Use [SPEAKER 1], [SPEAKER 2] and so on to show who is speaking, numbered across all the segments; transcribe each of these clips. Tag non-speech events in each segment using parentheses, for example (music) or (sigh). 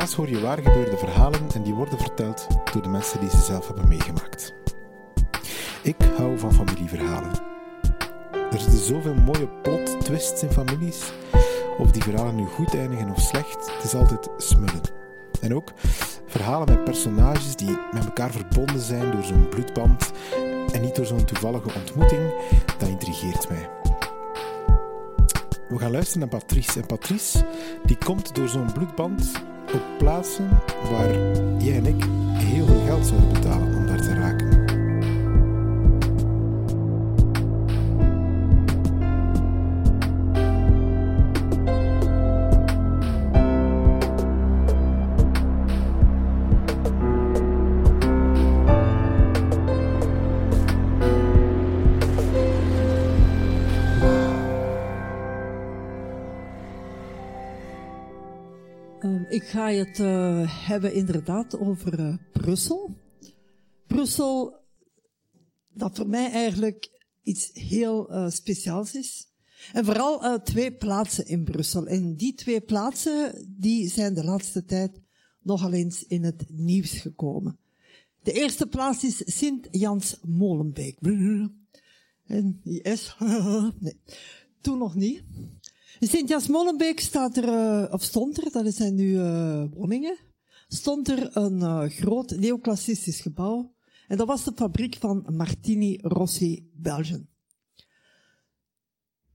[SPEAKER 1] In Relaas hoor je waar gebeurde verhalen en die worden verteld door de mensen die ze zelf hebben meegemaakt. Ik hou van familieverhalen. Er zitten zoveel mooie plot twists in families. Of die verhalen nu goed eindigen of slecht, het is altijd smullen. En ook verhalen met personages die met elkaar verbonden zijn door zo'n bloedband en niet door zo'n toevallige ontmoeting, dat intrigeert mij. We gaan luisteren naar Patrice. En Patrice die komt door zo'n bloedband op plaatsen waar jij en ik heel veel geld zouden betalen om daar te raken.
[SPEAKER 2] Ga het uh, hebben inderdaad over uh, Brussel. Brussel, dat voor mij eigenlijk iets heel uh, speciaals is. En vooral twee plaatsen in Brussel. En die twee plaatsen, die zijn de laatste tijd nogal eens in het nieuws gekomen. De eerste plaats is Sint-Jans Molenbeek. En is, (laughs) nee, toen nog niet. In Sint-Jans-Molenbeek staat er, uh, of stond er, dat zijn nu uh, woningen, stond er een uh, groot neoclassicistisch gebouw. En dat was de fabriek van Martini Rossi Belgium.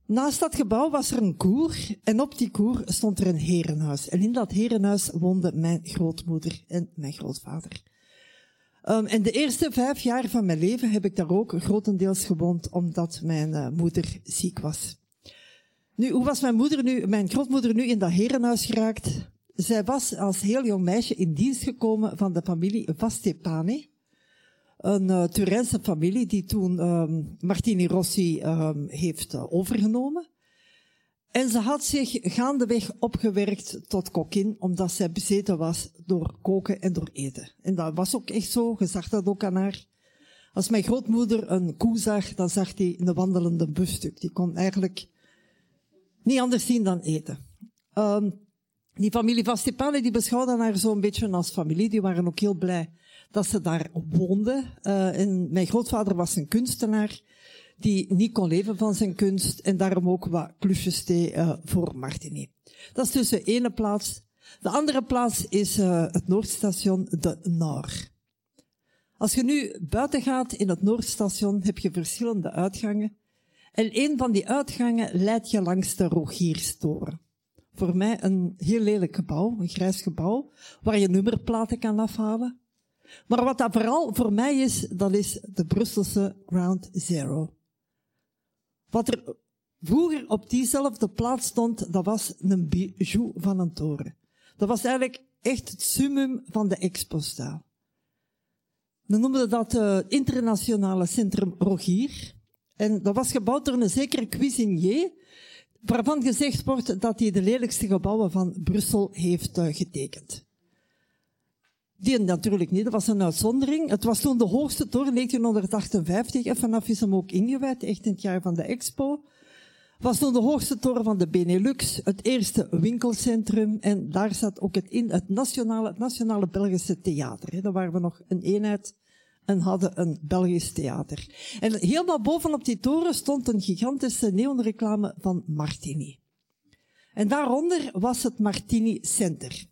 [SPEAKER 2] Naast dat gebouw was er een koer en op die koer stond er een herenhuis. En in dat herenhuis woonden mijn grootmoeder en mijn grootvader. Um, en de eerste vijf jaar van mijn leven heb ik daar ook grotendeels gewoond omdat mijn moeder ziek was. Nu, hoe was mijn moeder nu, mijn grootmoeder nu in dat herenhuis geraakt? Zij was als heel jong meisje in dienst gekomen van de familie Vastepane. Een uh, familie die toen um, Martini Rossi um, heeft uh, overgenomen. En ze had zich gaandeweg opgewerkt tot kokkin, omdat zij bezeten was door koken en door eten. En dat was ook echt zo, je zag dat ook aan haar. Als mijn grootmoeder een koe zag, dan zag hij een wandelende busstuk. Die kon eigenlijk niet anders zien dan eten. Um, die familie Vastepane, die beschouwde haar zo'n beetje als familie. Die waren ook heel blij dat ze daar woonden. Uh, en mijn grootvader was een kunstenaar die niet kon leven van zijn kunst en daarom ook wat klusjes deed uh, voor Martini. Dat is dus de ene plaats. De andere plaats is uh, het Noordstation de Noor. Als je nu buiten gaat in het Noordstation, heb je verschillende uitgangen. En een van die uitgangen leidt je langs de Rogierstoren. Voor mij een heel lelijk gebouw, een grijs gebouw, waar je nummerplaten kan afhalen. Maar wat dat vooral voor mij is, dat is de Brusselse Ground Zero. Wat er vroeger op diezelfde plaats stond, dat was een bijou van een toren. Dat was eigenlijk echt het summum van de expostaal. We noemden dat het uh, internationale centrum Rogier. En dat was gebouwd door een zekere cuisinier, waarvan gezegd wordt dat hij de lelijkste gebouwen van Brussel heeft uh, getekend. Die natuurlijk niet, dat was een uitzondering. Het was toen de hoogste toren, 1958, en vanaf is hem ook ingewijd, echt in het jaar van de expo. Was toen de hoogste toren van de Benelux, het eerste winkelcentrum, en daar zat ook het, in, het, nationale, het nationale Belgische theater. Daar waren we nog een eenheid en hadden een Belgisch theater. En helemaal bovenop die toren stond een gigantische neonreclame van Martini. En daaronder was het Martini Center.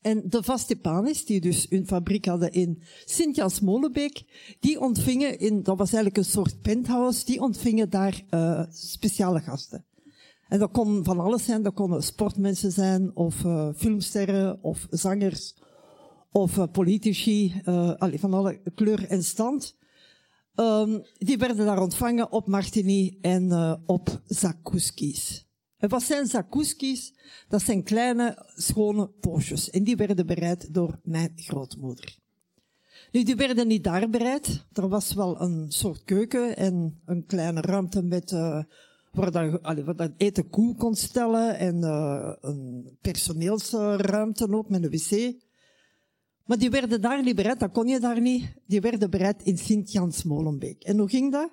[SPEAKER 2] En de Vastepanis, die dus hun fabriek hadden in Sint-Jans-Molenbeek, die ontvingen, in, dat was eigenlijk een soort penthouse, die ontvingen daar uh, speciale gasten. En dat kon van alles zijn, dat konden sportmensen zijn, of uh, filmsterren, of zangers, of uh, politici, van alle kleur en stand. Um, die werden daar ontvangen op Martini en op Zakouskis. En wat zijn zakouskis? Dat zijn kleine, schone poosjes. En die werden bereid door mijn grootmoeder. Nu, die werden niet daar bereid. Er was wel een soort keuken en een kleine ruimte met, waar, dat, allee, waar dat eten koel kon stellen en een personeelsruimte ook met een wc. Maar die werden daar niet bereid, dat kon je daar niet. Die werden bereid in Sint-Jans-Molenbeek. En hoe ging dat?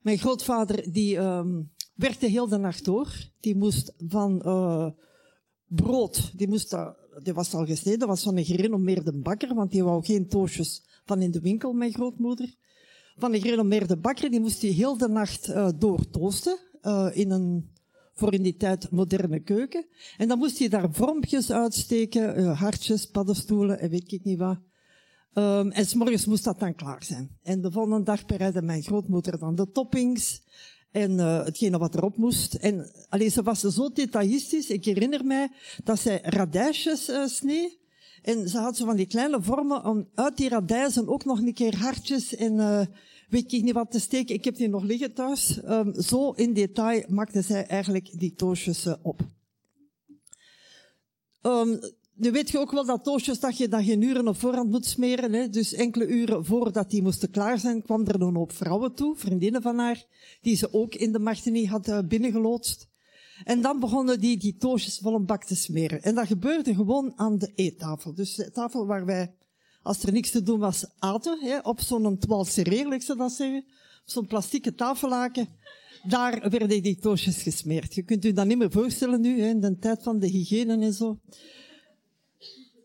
[SPEAKER 2] Mijn grootvader, die um, werkte heel de nacht door. Die moest van uh, brood, die, moest, uh, die was al gesneden, was van een gerenommeerde bakker, want die wou geen toosjes van in de winkel, mijn grootmoeder. Van een gerenommeerde bakker, die moest hij heel de nacht uh, doortoosten in een voor in die tijd moderne keuken. En dan moest hij daar vormpjes uitsteken, hartjes, paddenstoelen en weet ik niet wat. Um, en s'morgens moest dat dan klaar zijn. En de volgende dag bereidde mijn grootmoeder dan de toppings en uh, hetgene wat erop moest. En alleen ze was zo detailistisch. Ik herinner mij dat zij radijsjes uh, snee. En ze had zo van die kleine vormen om uit die radijzen ook nog een keer hartjes en weet ik niet wat te steken. Ik heb die nog liggen thuis. Um, zo in detail maakte zij eigenlijk die toosjes op. Um, nu weet je ook wel dat toastjes dat je dat uren op voorhand moet smeren. Hè? Dus enkele uren voordat die moesten klaar zijn, kwam er een hoop vrouwen toe, vriendinnen van haar, die ze ook in de Martini had uh, binnengeloodst. En dan begonnen die die toastjes vol een bak te smeren. En dat gebeurde gewoon aan de eettafel. Dus de tafel waar wij, als er niks te doen was, aten. Hè? Op zo'n toile serré, ik zou dat zeggen. Zo'n plastieke tafellaken. Daar werden die toastjes gesmeerd. Je kunt u dat niet meer voorstellen nu, hè, in de tijd van de hygiëne en zo.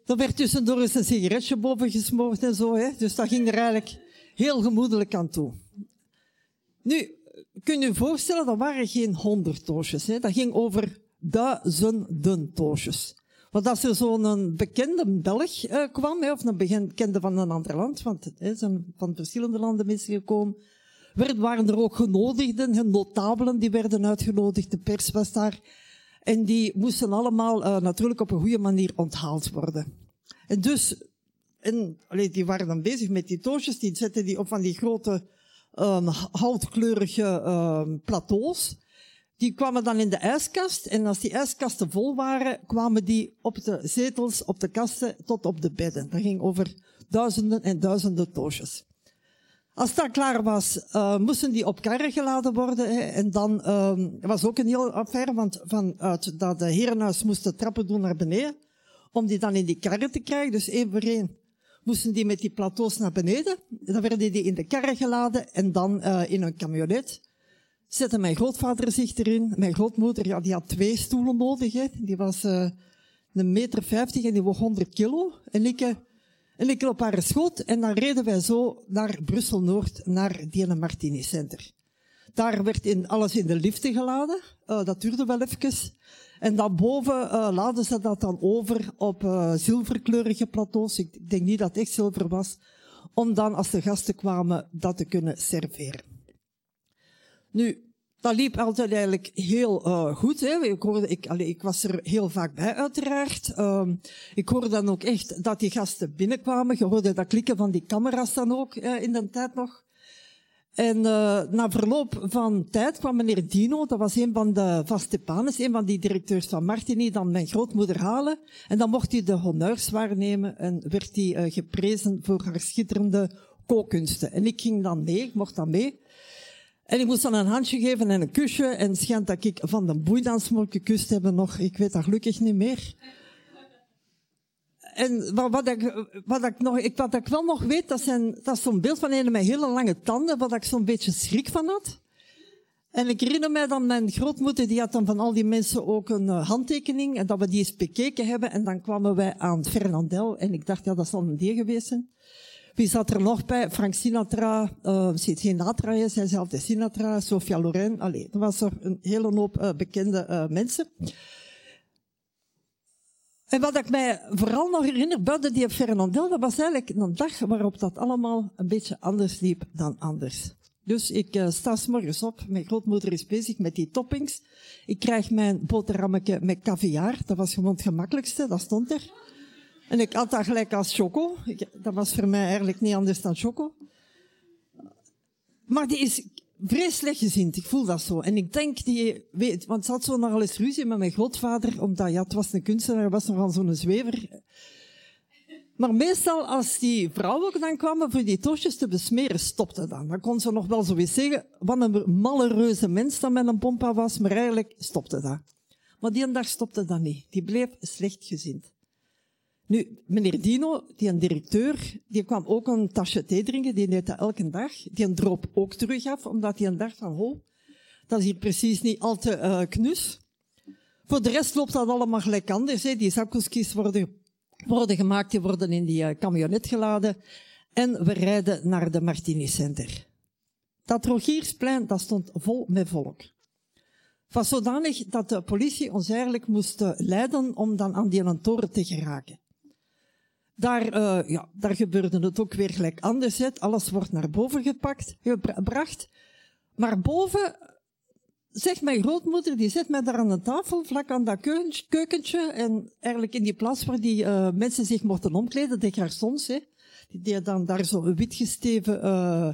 [SPEAKER 2] Er werd tussendoor eens een sigaretje boven gesmoord en zo. Hè? Dus dat ging er eigenlijk heel gemoedelijk aan toe. Nu, kun je je voorstellen, dat waren geen honderd toosjes. Hè? Dat ging over duizenden toosjes. Want als er zo'n bekende Belg uh, kwam, hè, of een bekende van een ander land, want er zijn van verschillende landen mensen gekomen, werd, waren er ook genodigden, notabelen, die werden uitgenodigd, de pers was daar. En die moesten allemaal uh, natuurlijk op een goede manier onthaald worden. En dus, en, die waren dan bezig met die toosjes, die zetten die op van die grote houtkleurige um, plateaus. Die kwamen dan in de ijskast en als die ijskasten vol waren, kwamen die op de zetels, op de kasten, tot op de bedden. Dat ging over duizenden en duizenden toosjes. Als dat klaar was, uh, moesten die op karren geladen worden. Hè, en dan uh, was ook een heel affaire, want vanuit dat de moesten trappen doen naar beneden, om die dan in die karren te krijgen. Dus één voor één moesten die met die plateaus naar beneden. Dan werden die in de karren geladen en dan uh, in een camionet. Zette mijn grootvader zich erin. Mijn grootmoeder, ja, die had twee stoelen nodig. Die was uh, een meter vijftig en die woog 100 kilo. En ik en ik op haar schoot en dan reden wij zo naar Brussel-Noord, naar Diana Martini Center. Daar werd in, alles in de liften geladen. Uh, dat duurde wel even. En dan boven uh, laden ze dat dan over op uh, zilverkleurige plateaus. Ik denk niet dat het echt zilver was. Om dan, als de gasten kwamen, dat te kunnen serveren. Nu, dat liep altijd eigenlijk heel uh, goed. Hè. Ik, ik, ik was er heel vaak bij, uiteraard. Um, ik hoorde dan ook echt dat die gasten binnenkwamen. Je hoorde dat klikken van die camera's dan ook uh, in de tijd nog. En uh, na verloop van tijd kwam meneer Dino, dat was een van de vaste panes, een van die directeurs van Martini, dan mijn grootmoeder halen. En dan mocht hij de honneurs waarnemen en werd hij geprezen voor haar schitterende kookkunsten. En ik ging dan mee, ik mocht dan mee. En ik moest dan een handje geven en een kusje. En schijnt dat ik van de boeidans moet gekust hebben nog. Ik weet dat gelukkig niet meer. En wat, wat, ik, wat, ik nog, wat ik wel nog weet, dat, zijn, dat is zo'n beeld van een met hele lange tanden, wat ik zo'n beetje schrik van had. En ik herinner mij dan, mijn grootmoeder, die had dan van al die mensen ook een uh, handtekening, en dat we die eens bekeken hebben, en dan kwamen wij aan Fernandel, en ik dacht, ja, dat zal een die geweest. Wie zat er nog bij? Frank Sinatra, uh, Sinatra is zijzelfde Sinatra, Sofia Loren. Allee, er was er een hele hoop uh, bekende uh, mensen. En wat ik mij vooral nog herinner, buiten die Fernandel, dat was eigenlijk een dag waarop dat allemaal een beetje anders liep dan anders. Dus ik uh, sta s morgens op, mijn grootmoeder is bezig met die toppings. Ik krijg mijn boterhammetje met caviar, dat was gewoon het gemakkelijkste, dat stond er. En ik had dat gelijk als choco. Ik, dat was voor mij eigenlijk niet anders dan choco. Maar die is vreselijk gezind, ik voel dat zo. En ik denk, die weet, want ze had zo nogal eens ruzie met mijn grootvader, omdat ja, het was een kunstenaar, was nogal zo'n zwever. Maar meestal als die vrouwen dan kwamen voor die toastjes te besmeren, stopte dan. Dan kon ze nog wel zoiets zeggen, wat een malle reuze mens dat met een pompa was, maar eigenlijk stopte dat. Maar die dag stopte dat niet. Die bleef slechtgezind. Nu, meneer Dino, die een directeur, die kwam ook een tasje thee drinken, die deed dat elke dag. Die een droop ook terug af, omdat hij een dacht van, ho, dat is hier precies niet al te uh, knus. Voor de rest loopt dat allemaal gelijk anders. Die zakkoeskies worden, worden gemaakt, die worden in die uh, camionet geladen. En we rijden naar de Martini Center. Dat Rogiersplein, dat stond vol met volk. Van zodanig dat de politie ons eigenlijk moest leiden om dan aan die toren te geraken. Daar, uh, ja, daar gebeurde het ook weer gelijk anders. Hè. Alles wordt naar boven gepakt, gebracht. Maar boven, zegt mijn grootmoeder, die zit mij daar aan de tafel, vlak aan dat keukentje. En eigenlijk in die plaats waar die uh, mensen zich mochten omkleden, de garçons, hè. Die deden dan daar zo een witgesteven uh,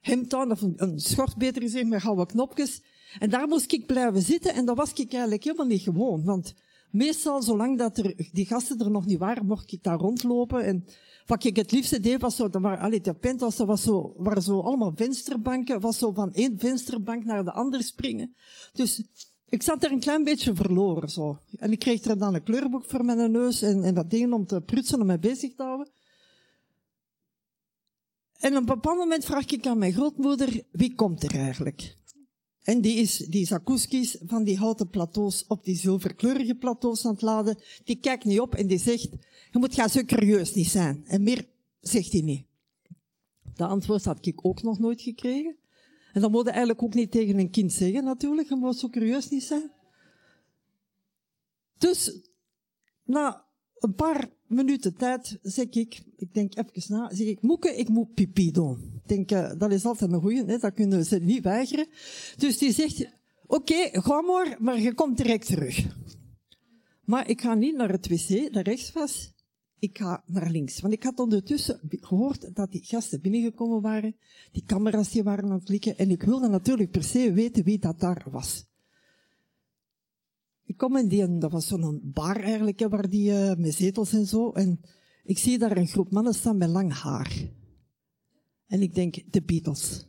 [SPEAKER 2] hemd aan, of een, een schort beter gezegd, met gouden knopjes. En daar moest ik blijven zitten en dat was ik eigenlijk helemaal niet gewoon. Want meestal, zolang dat er, die gasten er nog niet waren, mocht ik daar rondlopen. En wat ik het liefste deed, was zo, dat waren, zo, zo allemaal vensterbanken, was zo van één vensterbank naar de andere springen. Dus, ik zat er een klein beetje verloren, zo. En ik kreeg er dan een kleurboek voor mijn neus en, en dat ding om te prutsen, om mij bezig te houden. En op een bepaald moment vraag ik aan mijn grootmoeder, wie komt er eigenlijk? En die is die zakouskis van die houten plateaus op die zilverkleurige plateaus aan het laden. Die kijkt niet op en die zegt, je moet gaan zo curieus niet zijn. En meer zegt hij niet. Dat antwoord had ik ook nog nooit gekregen. En dat moet eigenlijk ook niet tegen een kind zeggen natuurlijk. Je moet zo curieus niet zijn. Dus, na een paar minuten tijd zeg ik, ik denk even na, zeg ik, Moeke, ik moet pipi doen. Denk, uh, dat is altijd een goeie, hè, dat kunnen ze niet weigeren. Dus die zegt, oké, ga maar, maar je komt direct terug. Maar ik ga niet naar het wc, dat rechts was. Ik ga naar links. Want ik had ondertussen gehoord dat die gasten binnengekomen waren. Die camera's die waren aan het klikken. En ik wilde natuurlijk per se weten wie dat daar was. Ik kom in die, dat was zo'n bar eigenlijk, waar die, uh, met zetels en zo. En ik zie daar een groep mannen staan met lang haar. En ik denk, de Beatles.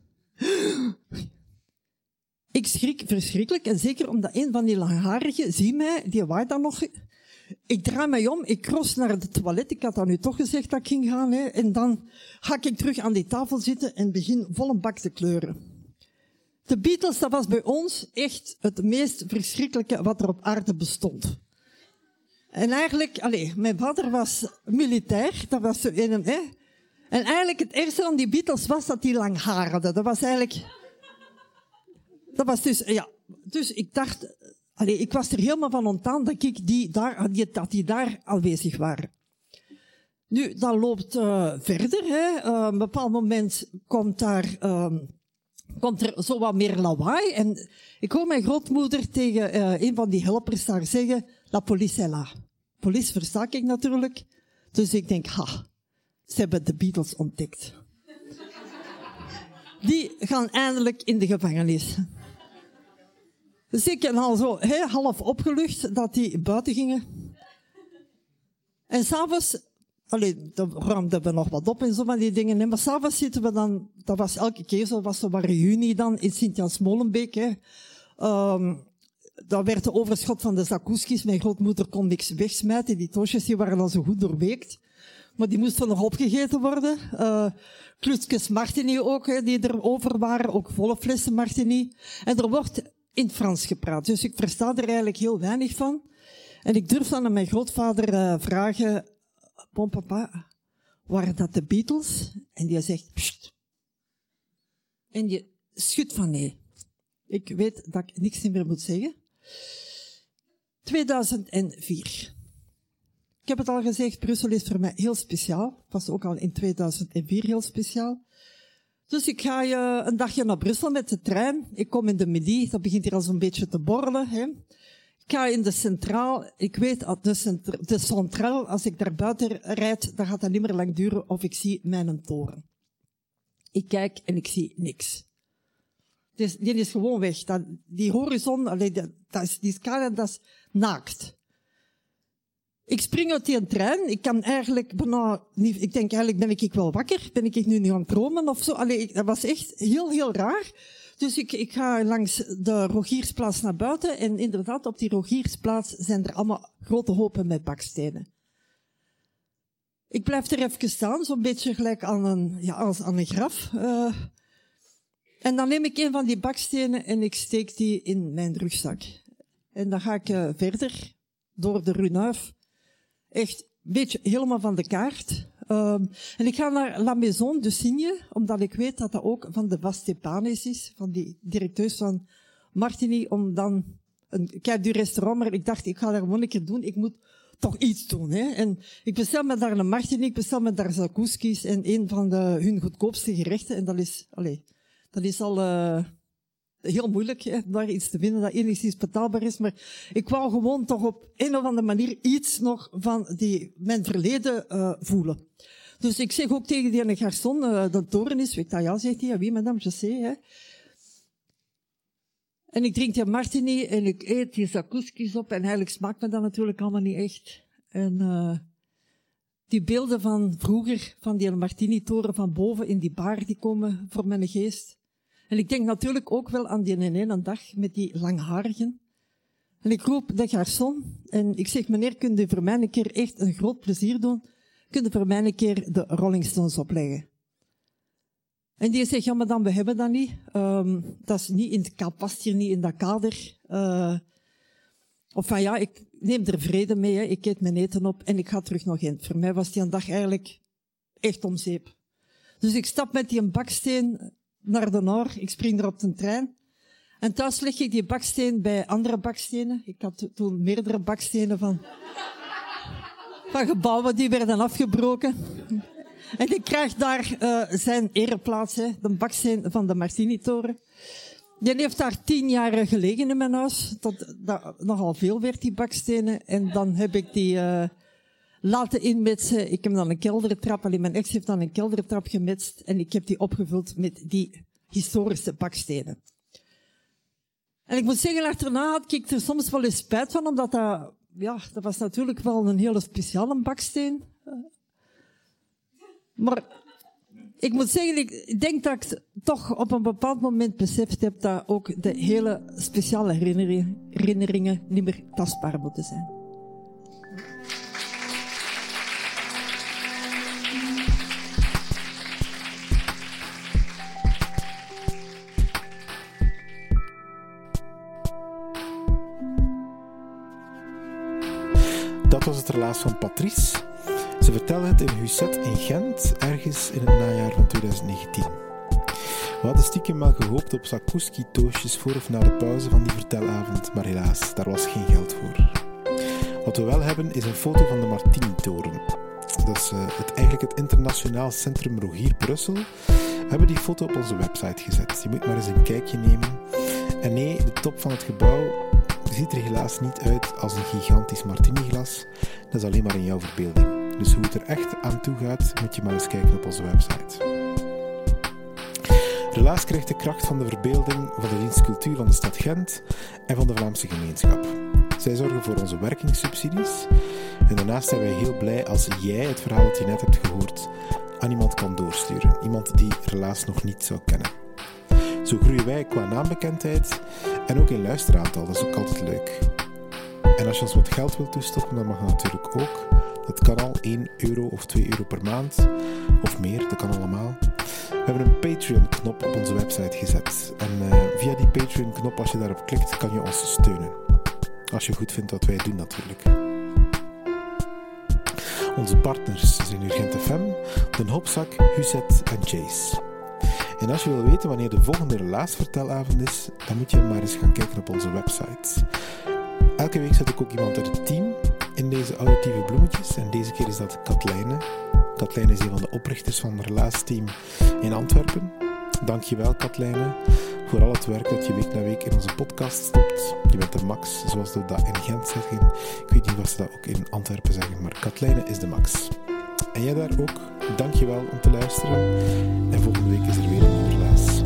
[SPEAKER 2] Ik schrik verschrikkelijk, en zeker omdat een van die langharigen, zie mij, die waait dan nog. Ik draai mij om, ik cross naar het toilet, ik had dan nu toch gezegd dat ik ging gaan, hè, en dan ga ik terug aan die tafel zitten en begin vol een bak te kleuren. De Beatles, dat was bij ons echt het meest verschrikkelijke wat er op aarde bestond. En eigenlijk, allez, mijn vader was militair, dat was zo een, hè. En eigenlijk het eerste van die Beatles was dat die lang haar hadden. Dat was eigenlijk, dat was dus, ja, dus ik dacht, ik was er helemaal van ontdaan dat ik die daar, dat die daar aanwezig waren. Nu, dat loopt uh, verder, hè. Uh, op een bepaald moment komt daar, uh, komt er zo wat meer lawaai. En ik hoor mijn grootmoeder tegen uh, een van die helpers daar zeggen, la police est là. Police versta ik natuurlijk. Dus ik denk, ha, ze hebben de Beatles ontdekt. Die gaan eindelijk in de gevangenis. Dus ik ben al zo he, half opgelucht dat die buiten gingen. En s'avonds Allee, dan ruimden we nog wat op en zo van die dingen. Maar s'avonds zitten we dan, dat was elke keer zo, was er een reunie dan in Sint-Jans-Molenbeek. Um, dat werd de overschot van de zakouskis. Mijn grootmoeder kon niks wegsmijten. Die toosjes die waren al zo goed doorweekt. Maar die moesten nog opgegeten worden. Uh, Martini ook, die er over waren. Ook volle flessen Martini. En er wordt in Frans gepraat. Dus ik versta er eigenlijk heel weinig van. En ik durf dan aan mijn grootvader uh, vragen, bon papa, waren dat de Beatles? En die zegt, Pst. En die schudt van nee. Ik weet dat ik niks meer moet zeggen. 2004. Heb het al gezegd, Brussel is voor mij heel speciaal. Was ook al in 2004 heel speciaal. Dus ik ga uh, een dagje naar Brussel met de trein. Ik kom in de midi, dat begint hier al zo'n beetje te borrelen. Hè. Ik ga in de centraal. Ik weet, de, centra de centraal, als ik daar buiten rijd, dan gaat dat niet meer lang duren of ik zie mijn toren. Ik kijk en ik zie niks. Dus, die is gewoon weg. Dat, die horizon, dat, dat is, die scala, dat is naakt. Ik spring uit die trein. Ik kan eigenlijk bijna niet, ik denk eigenlijk ben ik wel wakker. Ben ik nu niet aan het dromen of zo? Allee, dat was echt heel, heel raar. Dus ik, ik ga langs de Rogiersplaats naar buiten. En inderdaad, op die Rogiersplaats zijn er allemaal grote hopen met bakstenen. Ik blijf er even staan, zo'n beetje gelijk aan een, ja, als aan een graf. Uh, en dan neem ik een van die bakstenen en ik steek die in mijn rugzak. En dan ga ik uh, verder door de Runuif. Echt een beetje helemaal van de kaart. Um, en ik ga naar La Maison de Signe, omdat ik weet dat dat ook van de Vastepanis is, van die directeurs van Martini, om dan een du restaurant, maar ik dacht, ik ga daar gewoon een keer doen. Ik moet toch iets doen. Hè? En ik bestel me daar een Martini, ik bestel me daar zakouskis en een van de, hun goedkoopste gerechten. En dat is, allez, dat is al uh, heel moeilijk, hè, daar iets te vinden dat enigszins betaalbaar is. Maar ik wou gewoon toch op een of andere manier iets nog van die, mijn verleden uh, voelen. Dus ik zeg ook tegen die garçon, uh, dat toren is, weet dat ja, zegt hij, wie madame, je sais, hè. En ik drink die martini en ik eet die zakouskis op en eigenlijk smaakt me dat natuurlijk allemaal niet echt. En uh, die beelden van vroeger, van die martini-toren van boven in die bar, die komen voor mijn geest. En ik denk natuurlijk ook wel aan die ene dag met die langharigen. En ik roep de garçon en ik zeg, meneer, kunt u voor mij een keer echt een groot plezier doen? Kunt u voor mij een keer de Rolling Stones opleggen? En die zegt, ja, maar dan, we hebben dat niet. Um, dat is niet in het, past hier niet in dat kader. Uh, of van ja, ik neem er vrede mee, hè. ik eet mijn eten op en ik ga terug nog in. Voor mij was die een dag eigenlijk echt om zeep. Dus ik stap met die een baksteen naar de Noor, ik spring er op de trein. En thuis leg ik die baksteen bij andere bakstenen. Ik had toen meerdere bakstenen van, van gebouwen die werden afgebroken. En ik krijg daar uh, zijn ereplaats, de baksteen van de Martini-toren. Die heeft daar tien jaar gelegen in mijn huis. Tot dat nogal veel werd, die bakstenen. En dan heb ik die uh, laten inmetsen. Ik heb dan een keldertrap, alleen mijn ex heeft dan een keldertrap gemetst. En ik heb die opgevuld met die historische bakstenen. En ik moet zeggen, achterna had ik er soms wel eens spijt van, omdat dat, ja, dat was natuurlijk wel een hele speciale baksteen. Maar ik moet zeggen, ik denk dat ik toch op een bepaald moment beseft heb dat ook de hele speciale herinneringen niet meer tastbaar moeten zijn.
[SPEAKER 1] Dat was het relaas van Patrice. Ze vertelde het in Husset in Gent, ergens in het najaar van 2019. We hadden stiekem wel gehoopt op zakouski-toosjes voor of na de pauze van die vertelavond, maar helaas, daar was geen geld voor. Wat we wel hebben is een foto van de Martini-toren. Dat is uh, het, eigenlijk het Internationaal Centrum Rogier Brussel. We hebben die foto op onze website gezet. Je moet maar eens een kijkje nemen. En nee, de top van het gebouw ziet er helaas niet uit als een gigantisch martini-glas. Dat is alleen maar in jouw verbeelding. Dus hoe het er echt aan toe gaat, moet je maar eens kijken op onze website. Relaas krijgt de kracht van de verbeelding van de dienst cultuur van de stad Gent en van de Vlaamse gemeenschap. Zij zorgen voor onze werkingssubsidies. En daarnaast zijn wij heel blij als jij het verhaal dat je net hebt gehoord aan iemand kan doorsturen. Iemand die Relaas nog niet zou kennen. Zo groeien wij qua naambekendheid en ook in luisteraantal. Dat is ook altijd leuk. En als je ons wat geld wilt toestoppen, dan mag dat natuurlijk ook. Dat kan al 1 euro of 2 euro per maand. Of meer, dat kan allemaal. We hebben een Patreon-knop op onze website gezet. En uh, via die Patreon-knop, als je daarop klikt, kan je ons steunen. Als je goed vindt wat wij doen, natuurlijk. Onze partners zijn Urgent FM, Den Hopzak, Huzet en Chase. En als je wil weten wanneer de volgende relaasvertelavond is, dan moet je maar eens gaan kijken op onze website. Elke week zet ik ook iemand uit het team in deze auditieve bloemetjes. En deze keer is dat Katlijne. Katlijne is een van de oprichters van het relaasteam in Antwerpen. Dankjewel Katlijne voor al het werk dat je week na week in onze podcast stopt. Je bent de max, zoals we dat in Gent zeggen. Ik weet niet of ze dat ook in Antwerpen zeggen, maar Katlijne is de max. En jij daar ook, dankjewel om te luisteren. En volgende week is er weer een relaas.